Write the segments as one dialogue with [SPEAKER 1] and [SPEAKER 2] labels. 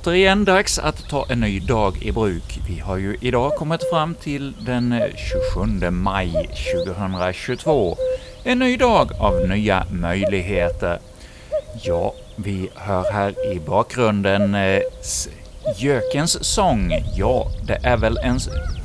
[SPEAKER 1] återigen dags att ta en ny dag i bruk. Vi har ju idag kommit fram till den 27 maj 2022. En ny dag av nya möjligheter. Ja, vi hör här i bakgrunden eh, gökens sång. Ja, det är väl en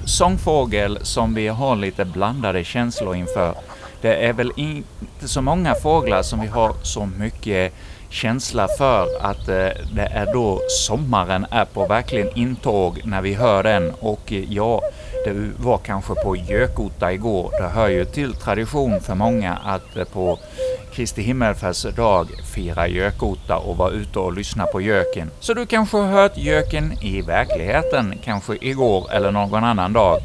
[SPEAKER 1] sångfågel som vi har lite blandade känslor inför. Det är väl inte så många fåglar som vi har så mycket känsla för att eh, det är då sommaren är på verkligen intåg när vi hör den och eh, ja, det var kanske på Gökota igår. Det hör ju till tradition för många att eh, på Kristi himmelfärdsdag fira Gökota och vara ute och lyssna på göken. Så du kanske har hört göken i verkligheten, kanske igår eller någon annan dag.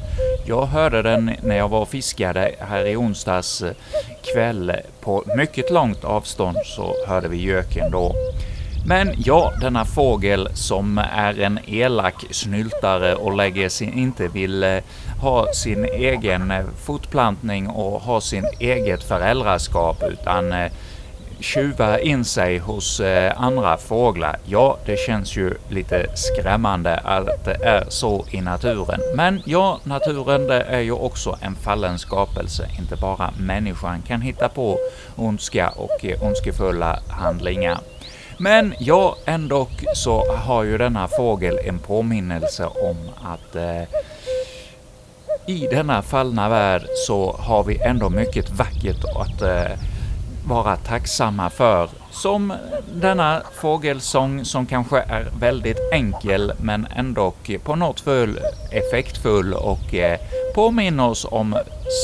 [SPEAKER 1] Jag hörde den när jag var och fiskade här i onsdags eh, kväll. På mycket långt avstånd så hörde vi göken då. Men ja, denna fågel som är en elak snyltare och lägger sin, inte vill eh, ha sin egen eh, fortplantning och ha sin eget föräldraskap utan eh, tjuva in sig hos eh, andra fåglar. Ja, det känns ju lite skrämmande att det är så i naturen. Men ja, naturen det är ju också en fallen skapelse. Inte bara människan kan hitta på ondska och eh, ondskefulla handlingar. Men ja, ändå så har ju denna fågel en påminnelse om att eh, i denna fallna värld så har vi ändå mycket vackert att eh, vara tacksamma för, som denna fågelsång som kanske är väldigt enkel men ändå på något full effektfull och eh, påminner oss om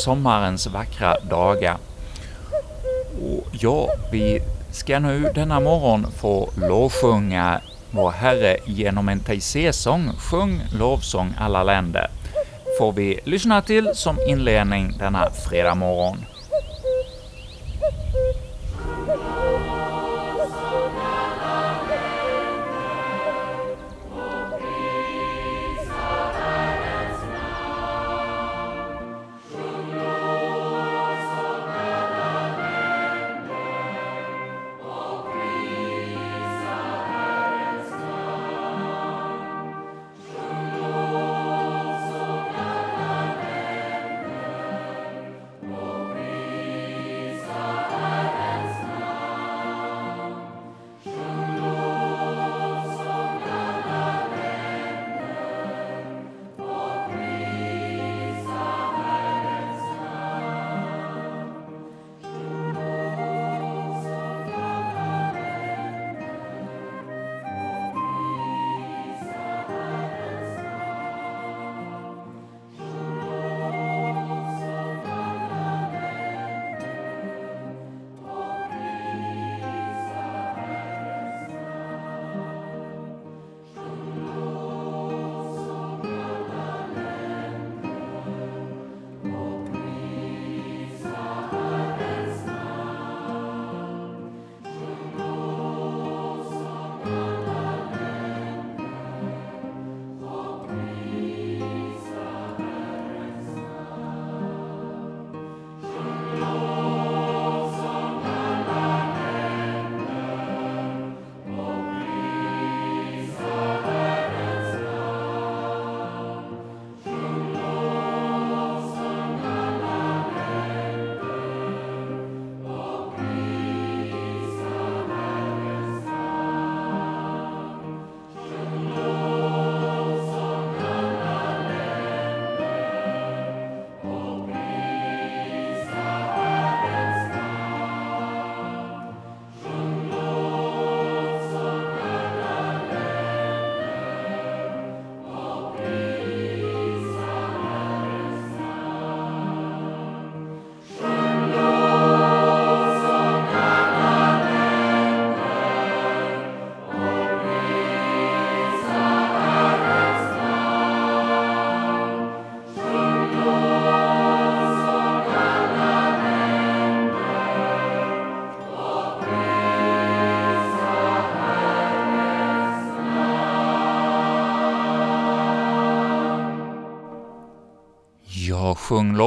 [SPEAKER 1] sommarens vackra dagar. Och ja, vi ska nu denna morgon få lovsjunga vår Herre genom en Taizé-sång, Sjung lovsång alla länder, får vi lyssna till som inledning denna fredag morgon.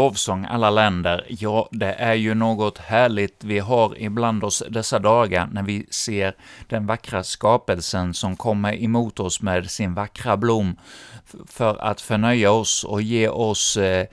[SPEAKER 1] Lovsång alla länder. Ja, det är ju något härligt vi har ibland oss dessa dagar när vi ser den vackra skapelsen som kommer emot oss med sin vackra blom för att förnöja oss och ge oss eh,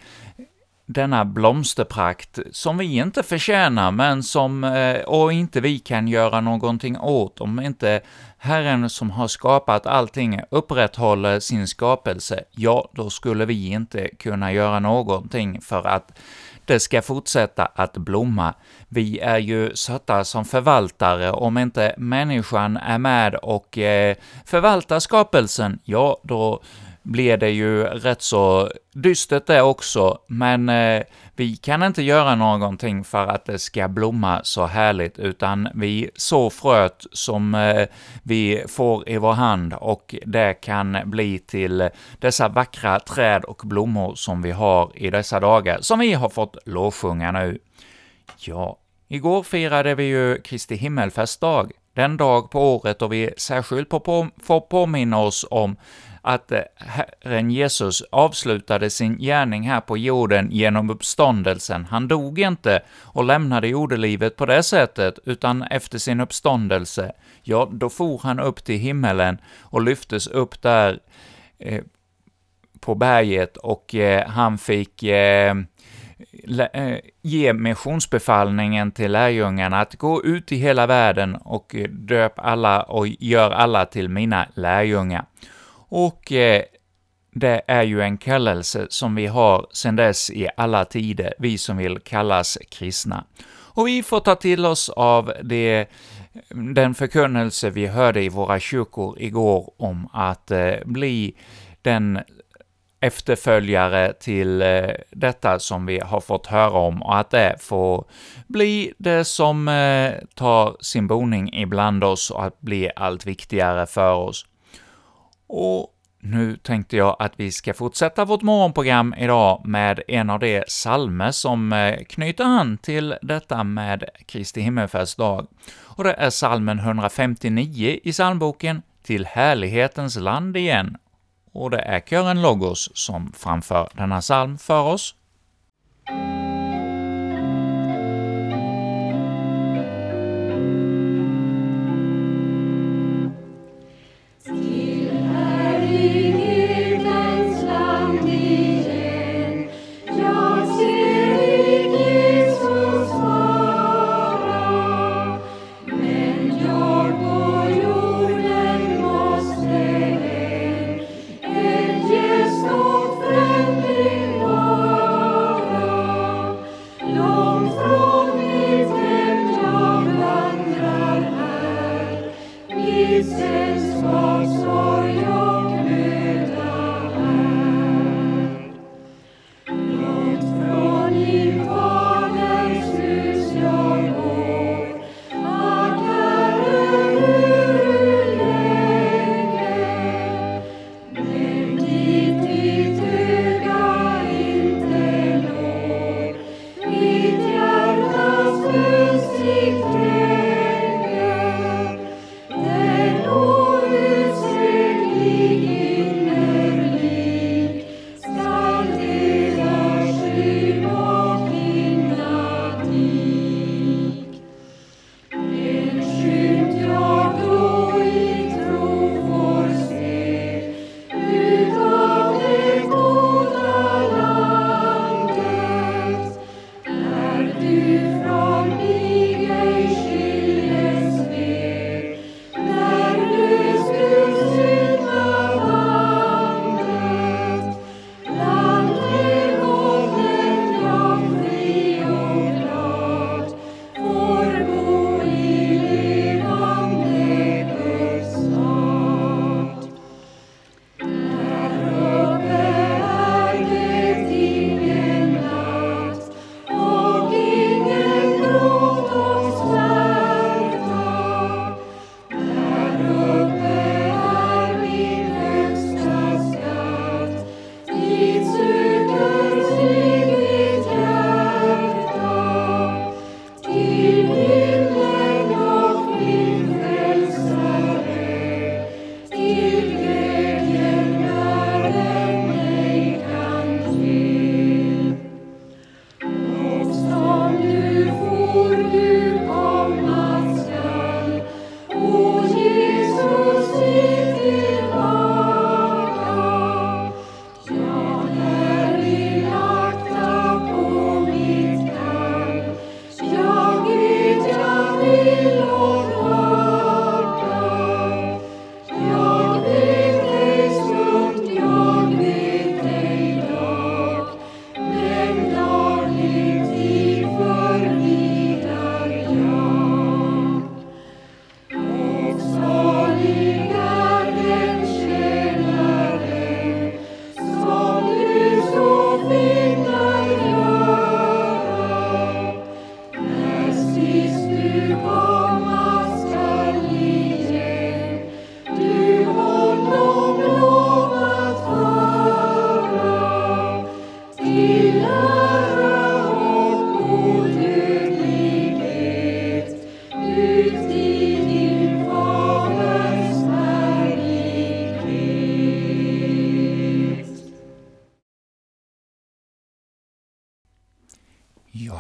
[SPEAKER 1] denna blomsterprakt som vi inte förtjänar, men som, eh, och inte vi kan göra någonting åt, om inte Herren som har skapat allting upprätthåller sin skapelse, ja, då skulle vi inte kunna göra någonting för att det ska fortsätta att blomma. Vi är ju satta som förvaltare, om inte människan är med och eh, förvaltar skapelsen, ja, då blir det ju rätt så dystert det också, men eh, vi kan inte göra någonting för att det ska blomma så härligt, utan vi så fröet som eh, vi får i vår hand och det kan bli till dessa vackra träd och blommor som vi har i dessa dagar, som vi har fått lovsjunga nu. Ja, igår firade vi ju Kristi himmelfärdsdag, den dag på året då vi särskilt får påminna oss om att eh, Herren Jesus avslutade sin gärning här på jorden genom uppståndelsen. Han dog inte och lämnade jordelivet på det sättet, utan efter sin uppståndelse, ja, då for han upp till himmelen och lyftes upp där eh, på berget och eh, han fick eh, eh ge missionsbefallningen till lärjungarna att gå ut i hela världen och eh, döp alla och gör alla till mina lärjungar. Och eh, det är ju en kallelse som vi har sedan dess i alla tider, vi som vill kallas kristna. Och vi får ta till oss av det, den förkunnelse vi hörde i våra kyrkor igår om att eh, bli den efterföljare till eh, detta som vi har fått höra om och att det får bli det som eh, tar sin boning ibland oss och att bli allt viktigare för oss. Och nu tänkte jag att vi ska fortsätta vårt morgonprogram idag med en av de salmer som eh, knyter an till detta med Kristi himmelsfärdsdag. Och det är salmen 159 i psalmboken ”Till härlighetens land igen”. Och det är kören Logos som framför denna psalm för oss.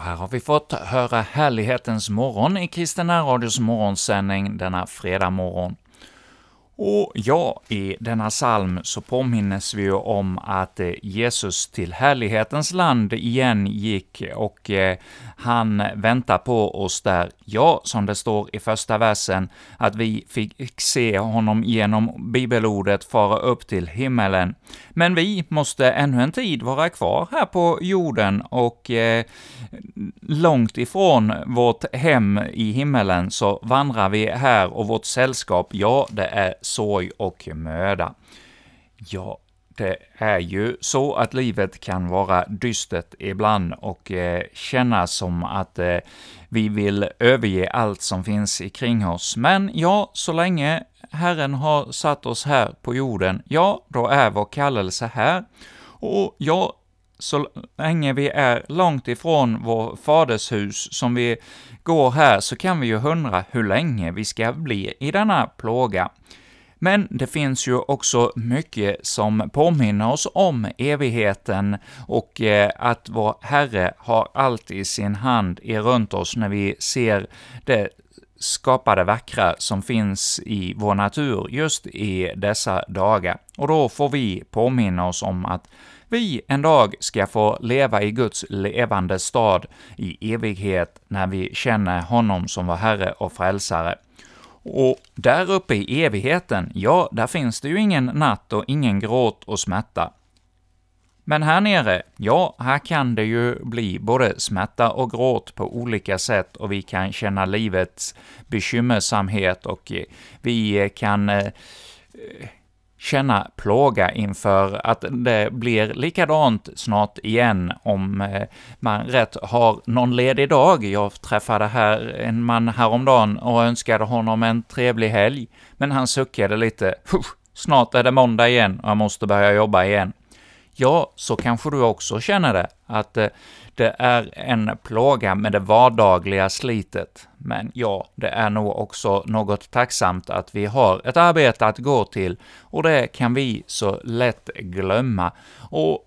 [SPEAKER 1] Här har vi fått höra Härlighetens morgon i Kristina radios morgonsändning denna fredag morgon. Och ja, i denna psalm så påminnes vi ju om att eh, Jesus till härlighetens land igen gick och eh, han väntar på oss där. Ja, som det står i första versen, att vi fick se honom genom bibelordet fara upp till himmelen. Men vi måste ännu en tid vara kvar här på jorden och eh, långt ifrån vårt hem i himmelen så vandrar vi här och vårt sällskap, ja, det är sorg och möda. Ja, det är ju så att livet kan vara dystert ibland och eh, kännas som att eh, vi vill överge allt som finns kring oss. Men ja, så länge Herren har satt oss här på jorden, ja, då är vår kallelse här. Och ja, så länge vi är långt ifrån vår faders hus som vi går här, så kan vi ju undra hur länge vi ska bli i denna plåga. Men det finns ju också mycket som påminner oss om evigheten och eh, att vår Herre har allt i sin hand är runt oss när vi ser det skapade vackra som finns i vår natur just i dessa dagar. Och då får vi påminna oss om att vi en dag ska få leva i Guds levande stad i evighet när vi känner honom som vår Herre och Frälsare. Och där uppe i evigheten, ja, där finns det ju ingen natt och ingen gråt och smärta. Men här nere, ja, här kan det ju bli både smärta och gråt på olika sätt och vi kan känna livets bekymmersamhet och vi kan eh, känna plåga inför att det blir likadant snart igen om eh, man rätt har någon ledig dag. Jag träffade här en man häromdagen och önskade honom en trevlig helg, men han suckade lite. Snart är det måndag igen och jag måste börja jobba igen. Ja, så kanske du också känner det, att eh, det är en plåga med det vardagliga slitet. Men ja, det är nog också något tacksamt att vi har ett arbete att gå till, och det kan vi så lätt glömma. Och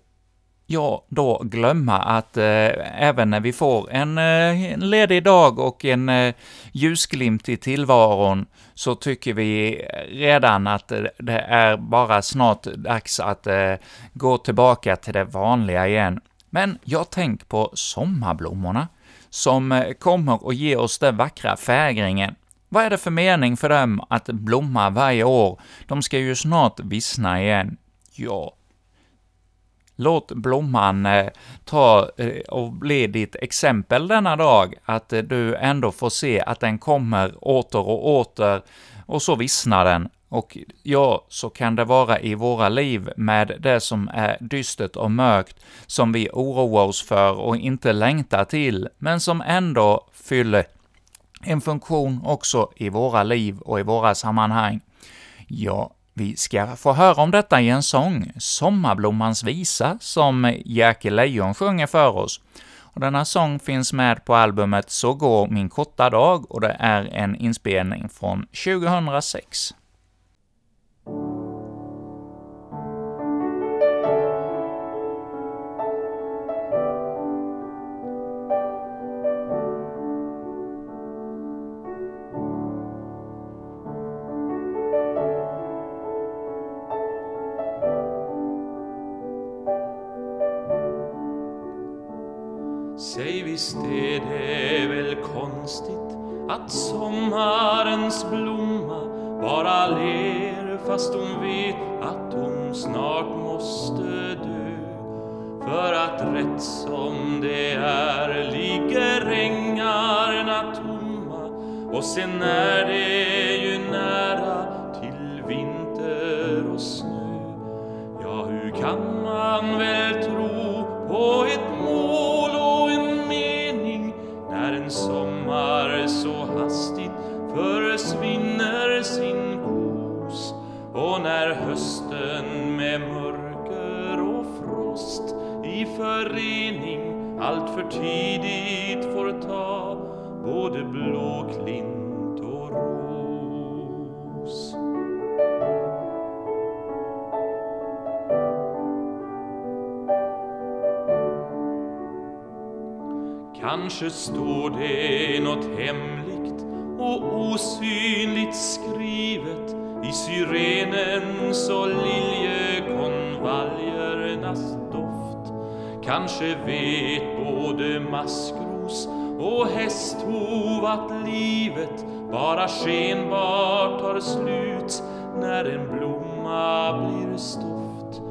[SPEAKER 1] ja, då glömma att eh, även när vi får en, eh, en ledig dag och en eh, ljusglimt i tillvaron, så tycker vi redan att det är bara snart dags att eh, gå tillbaka till det vanliga igen. Men jag tänker på sommarblommorna, som eh, kommer och ger oss den vackra fägringen. Vad är det för mening för dem att blomma varje år? De ska ju snart vissna igen. Ja, Låt blomman eh, ta eh, och bli ditt exempel denna dag, att eh, du ändå får se att den kommer åter och åter, och så vissnar den. Och ja, så kan det vara i våra liv med det som är dystert och mörkt, som vi oroar oss för och inte längtar till, men som ändå fyller en funktion också i våra liv och i våra sammanhang. Ja, vi ska få höra om detta i en sång, Sommarblommans visa, som Jerker Lejon sjunger för oss. Och denna sång finns med på albumet Så går min korta dag, och det är en inspelning från 2006.
[SPEAKER 2] Tidigt får ta både blåklint och ros. Kanske står det något hemligt och osynligt skrivet i syrenens och liljekonvaljernas Kanske vet både maskros och hästhov att livet bara skenbart tar slut när en blomma blir stoft.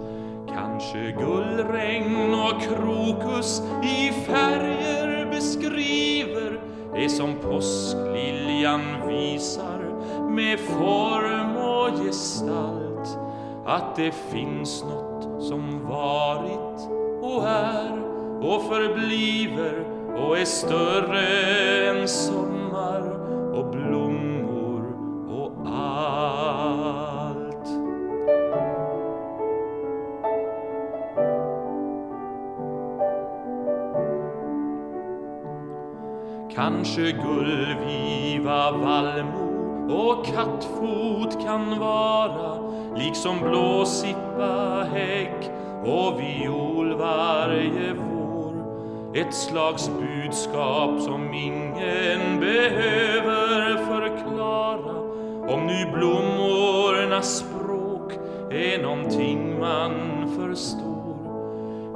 [SPEAKER 2] Kanske gullregn och krokus i färger beskriver det som påskliljan visar med form och gestalt. Att det finns något som varit och är och förbliver och är större än sommar och blommor och allt. Kanske gullviva, vallmo och kattfot kan vara liksom blåsippa, häck och viol varje vår. Ett slags budskap som ingen behöver förklara om nu blommornas språk är någonting man förstår.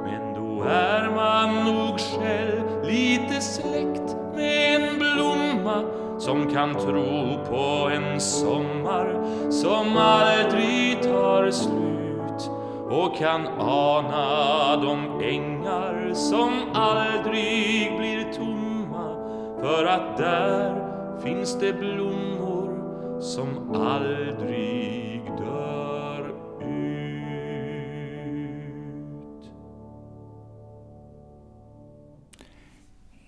[SPEAKER 2] Men då är man nog själv lite släkt med en blomma som kan tro på en sommar som aldrig tar slut och kan ana de ängar som aldrig blir tomma för att där finns det blommor som aldrig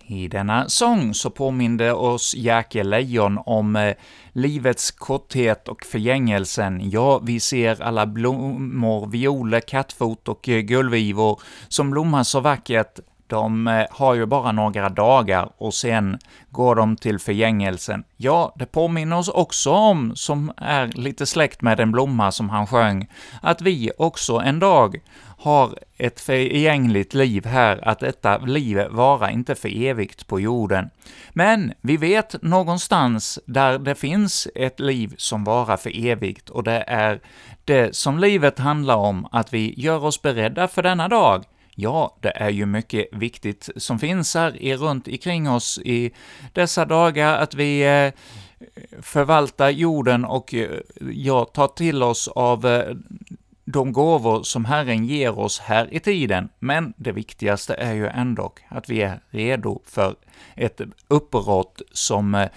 [SPEAKER 1] I denna sång så påminde oss Jerker Lejon om eh, livets korthet och förgängelsen. Ja, vi ser alla blommor, violer, kattfot och eh, gullvivor som blommar så vackert. De eh, har ju bara några dagar och sen går de till förgängelsen. Ja, det påminner oss också om, som är lite släkt med den blomma som han sjöng, att vi också en dag har ett förgängligt liv här, att detta liv vara inte för evigt på jorden. Men vi vet någonstans där det finns ett liv som varar för evigt, och det är det som livet handlar om, att vi gör oss beredda för denna dag. Ja, det är ju mycket viktigt som finns här i, runt omkring oss i dessa dagar, att vi eh, förvaltar jorden och eh, ja, tar till oss av eh, de gåvor som Herren ger oss här i tiden, men det viktigaste är ju ändå att vi är redo för ett uppbrott som eh,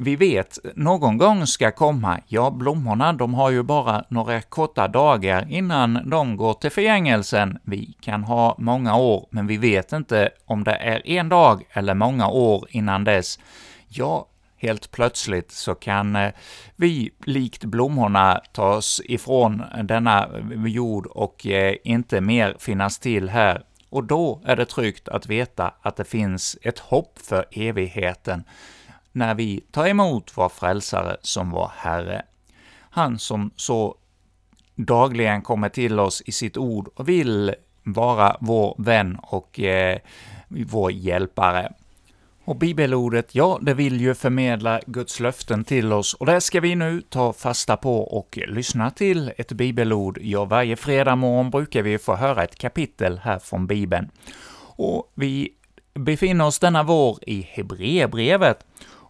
[SPEAKER 1] vi vet någon gång ska komma. Ja, blommorna, de har ju bara några korta dagar innan de går till förgängelsen. Vi kan ha många år, men vi vet inte om det är en dag eller många år innan dess. Ja, helt plötsligt så kan eh, vi, likt blommorna, tas ifrån denna jord och eh, inte mer finnas till här. Och då är det tryggt att veta att det finns ett hopp för evigheten när vi tar emot vår frälsare som vår Herre. Han som så dagligen kommer till oss i sitt ord och vill vara vår vän och eh, vår hjälpare. Och bibelordet, ja, det vill ju förmedla Guds löften till oss, och det ska vi nu ta fasta på och lyssna till ett bibelord. Ja, varje fredag morgon brukar vi få höra ett kapitel här från Bibeln. Och vi befinner oss denna vår i Hebreerbrevet,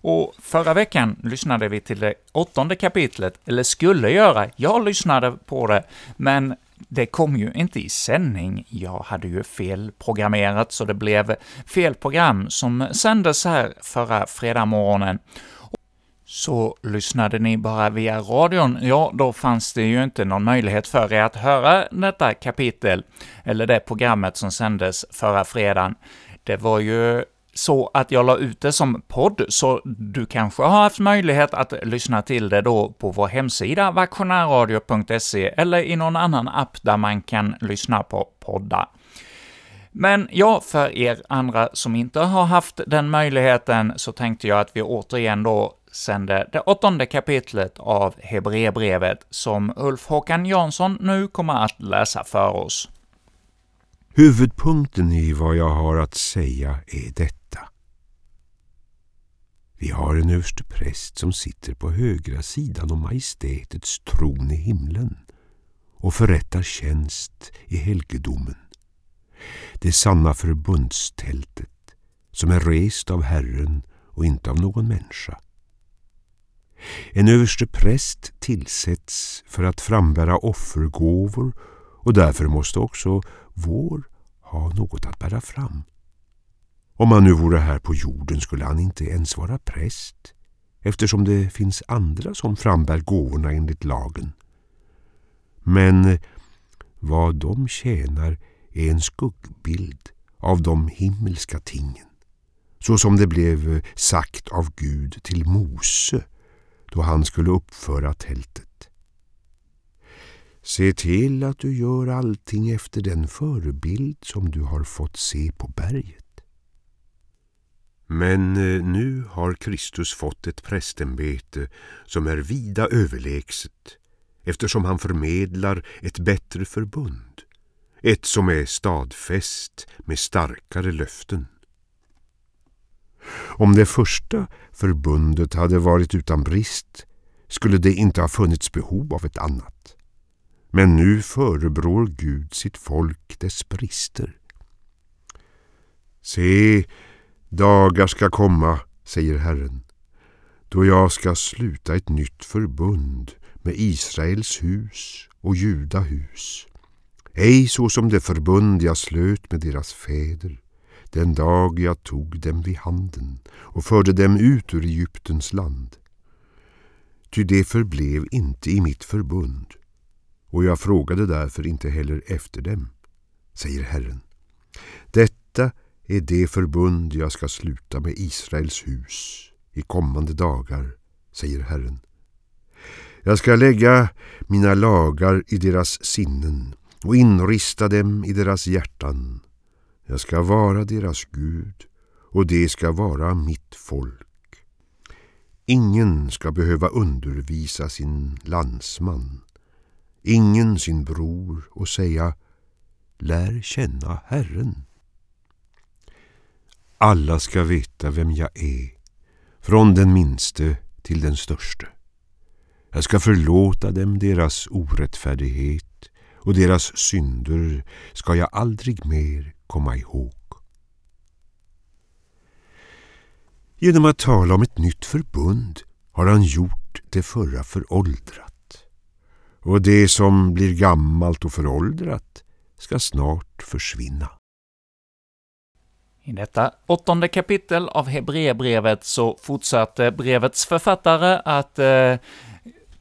[SPEAKER 1] och förra veckan lyssnade vi till det åttonde kapitlet, eller skulle göra. Jag lyssnade på det, men det kom ju inte i sändning. Jag hade ju felprogrammerat, så det blev fel program som sändes här förra fredagsmorgonen. Så lyssnade ni bara via radion, ja, då fanns det ju inte någon möjlighet för er att höra detta kapitel, eller det programmet som sändes förra fredagen. Det var ju så att jag la ut det som podd, så du kanske har haft möjlighet att lyssna till det då på vår hemsida vaktionärradio.se eller i någon annan app där man kan lyssna på poddar. Men ja, för er andra som inte har haft den möjligheten så tänkte jag att vi återigen då sände det åttonde kapitlet av Hebreerbrevet, som Ulf Håkan Jansson nu kommer att läsa för oss.
[SPEAKER 3] Huvudpunkten i vad jag har att säga är detta. Vi har en överste präst som sitter på högra sidan om majestätets tron i himlen och förrättar tjänst i helgedomen. Det sanna förbundstältet som är rest av Herren och inte av någon människa. En överste präst tillsätts för att frambära offergåvor och därför måste också vår ha något att bära fram. Om han nu vore här på jorden skulle han inte ens vara präst eftersom det finns andra som frambär gåvorna enligt lagen. Men vad de tjänar är en skuggbild av de himmelska tingen så som det blev sagt av Gud till Mose då han skulle uppföra tältet. Se till att du gör allting efter den förebild som du har fått se på berget. Men eh, nu har Kristus fått ett prästämbete som är vida överlägset eftersom han förmedlar ett bättre förbund, ett som är stadfäst med starkare löften. Om det första förbundet hade varit utan brist skulle det inte ha funnits behov av ett annat. Men nu förebrår Gud sitt folk dess brister. Se, dagar ska komma, säger Herren, då jag ska sluta ett nytt förbund med Israels hus och Judahus. Ej så som det förbund jag slöt med deras fäder den dag jag tog dem vid handen och förde dem ut ur Egyptens land. Ty det förblev inte i mitt förbund och jag frågade därför inte heller efter dem, säger Herren. Detta är det förbund jag ska sluta med Israels hus i kommande dagar, säger Herren. Jag ska lägga mina lagar i deras sinnen och inrista dem i deras hjärtan. Jag ska vara deras Gud och det ska vara mitt folk. Ingen ska behöva undervisa sin landsman, ingen sin bror och säga Lär känna Herren. Alla ska veta vem jag är, från den minste till den störste. Jag ska förlåta dem deras orättfärdighet och deras synder ska jag aldrig mer komma ihåg. Genom att tala om ett nytt förbund har han gjort det förra föråldrat. Och det som blir gammalt och föråldrat ska snart försvinna.
[SPEAKER 1] I detta åttonde kapitel av Hebreerbrevet så fortsatte brevets författare att eh,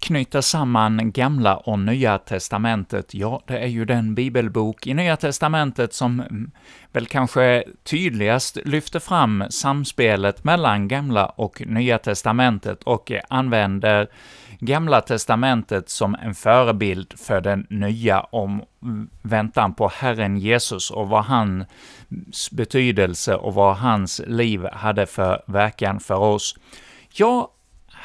[SPEAKER 1] knyta samman Gamla och Nya testamentet. Ja, det är ju den bibelbok i Nya testamentet som mm, väl kanske tydligast lyfter fram samspelet mellan Gamla och Nya testamentet och använder Gamla testamentet som en förebild för den nya om mm, väntan på Herren Jesus och vad hans betydelse och vad hans liv hade för verkan för oss. Ja,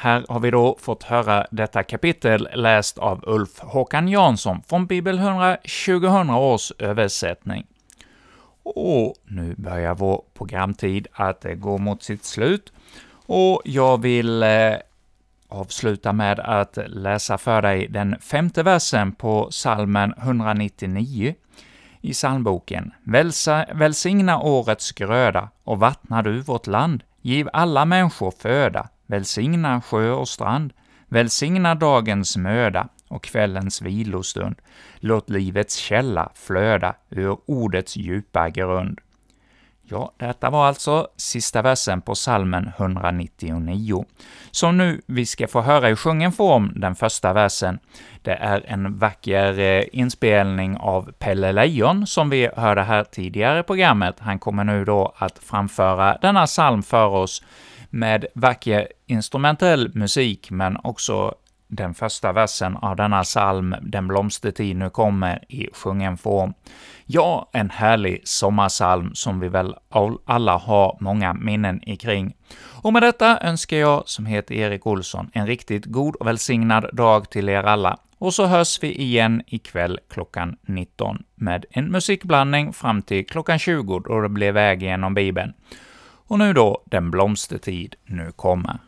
[SPEAKER 1] här har vi då fått höra detta kapitel läst av Ulf Håkan Jansson från Bibel 100 2000 års översättning. Och nu börjar vår programtid att eh, gå mot sitt slut, och jag vill eh, avsluta med att läsa för dig den femte versen på salmen 199 i psalmboken. Välsa, välsigna årets gröda och vattna du vårt land, giv alla människor föda, välsigna sjö och strand, välsigna dagens möda och kvällens vilostund. Låt livets källa flöda ur ordets djupa grund. Ja, detta var alltså sista versen på salmen 199, som nu vi ska få höra i sjungen form, den första versen. Det är en vacker eh, inspelning av Pelle Lejon, som vi hörde här tidigare i programmet. Han kommer nu då att framföra denna psalm för oss med vacker instrumentell musik, men också den första versen av denna psalm, Den blomstertid nu kommer, i sjungen form. Ja, en härlig sommarsalm som vi väl alla har många minnen ikring. Och med detta önskar jag, som heter Erik Olsson, en riktigt god och välsignad dag till er alla. Och så hörs vi igen ikväll klockan 19 med en musikblandning fram till klockan 20 då det blir väg genom Bibeln och nu då den blomstertid nu kommer.